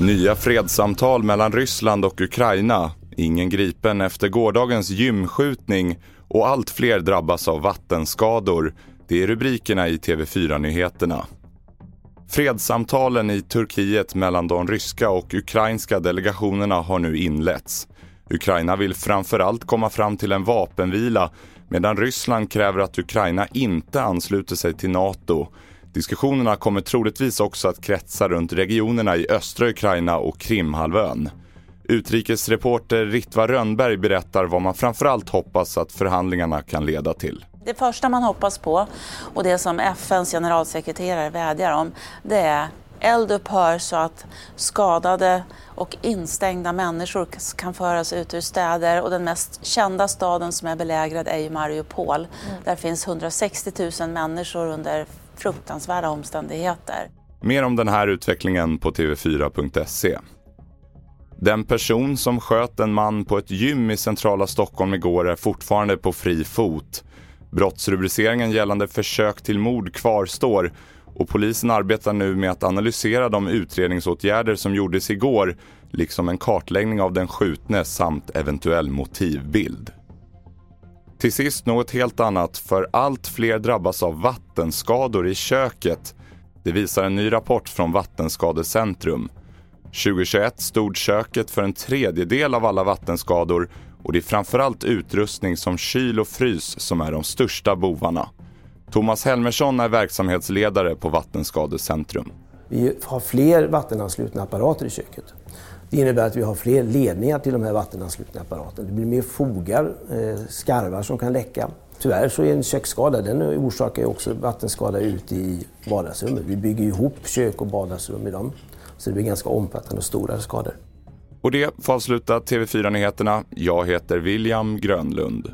Nya fredssamtal mellan Ryssland och Ukraina. Ingen gripen efter gårdagens gymskjutning och allt fler drabbas av vattenskador. Det är rubrikerna i TV4-nyheterna. Fredssamtalen i Turkiet mellan de ryska och ukrainska delegationerna har nu inletts. Ukraina vill framförallt komma fram till en vapenvila medan Ryssland kräver att Ukraina inte ansluter sig till NATO. Diskussionerna kommer troligtvis också att kretsa runt regionerna i östra Ukraina och Krimhalvön. Utrikesreporter Ritva Rönnberg berättar vad man framförallt hoppas att förhandlingarna kan leda till. Det första man hoppas på och det som FNs generalsekreterare vädjar om det är eldupphör så att skadade och instängda människor kan föras ut ur städer och den mest kända staden som är belägrad är ju Mariupol. Mm. Där finns 160 000 människor under fruktansvärda omständigheter. Mer om den här utvecklingen på tv4.se. Den person som sköt en man på ett gym i centrala Stockholm igår är fortfarande på fri fot. Brottsrubriceringen gällande försök till mord kvarstår och polisen arbetar nu med att analysera de utredningsåtgärder som gjordes igår liksom en kartläggning av den skjutne samt eventuell motivbild. Till sist något helt annat, för allt fler drabbas av vattenskador i köket. Det visar en ny rapport från Vattenskadecentrum. 2021 stod köket för en tredjedel av alla vattenskador och det är framförallt utrustning som kyl och frys som är de största bovarna. Thomas Helmersson är verksamhetsledare på Vattenskadecentrum. Vi har fler vattenanslutna apparater i köket. Det innebär att vi har fler ledningar till de här vattenanslutna apparaterna. Det blir mer fogar, eh, skarvar som kan läcka. Tyvärr så är en köksskada, den orsakar också vattenskada ute i vardagsrummet. Vi bygger ihop kök och vardagsrum i dem. Så det blir ganska omfattande och stora skador. Och det får avsluta TV4 Nyheterna. Jag heter William Grönlund.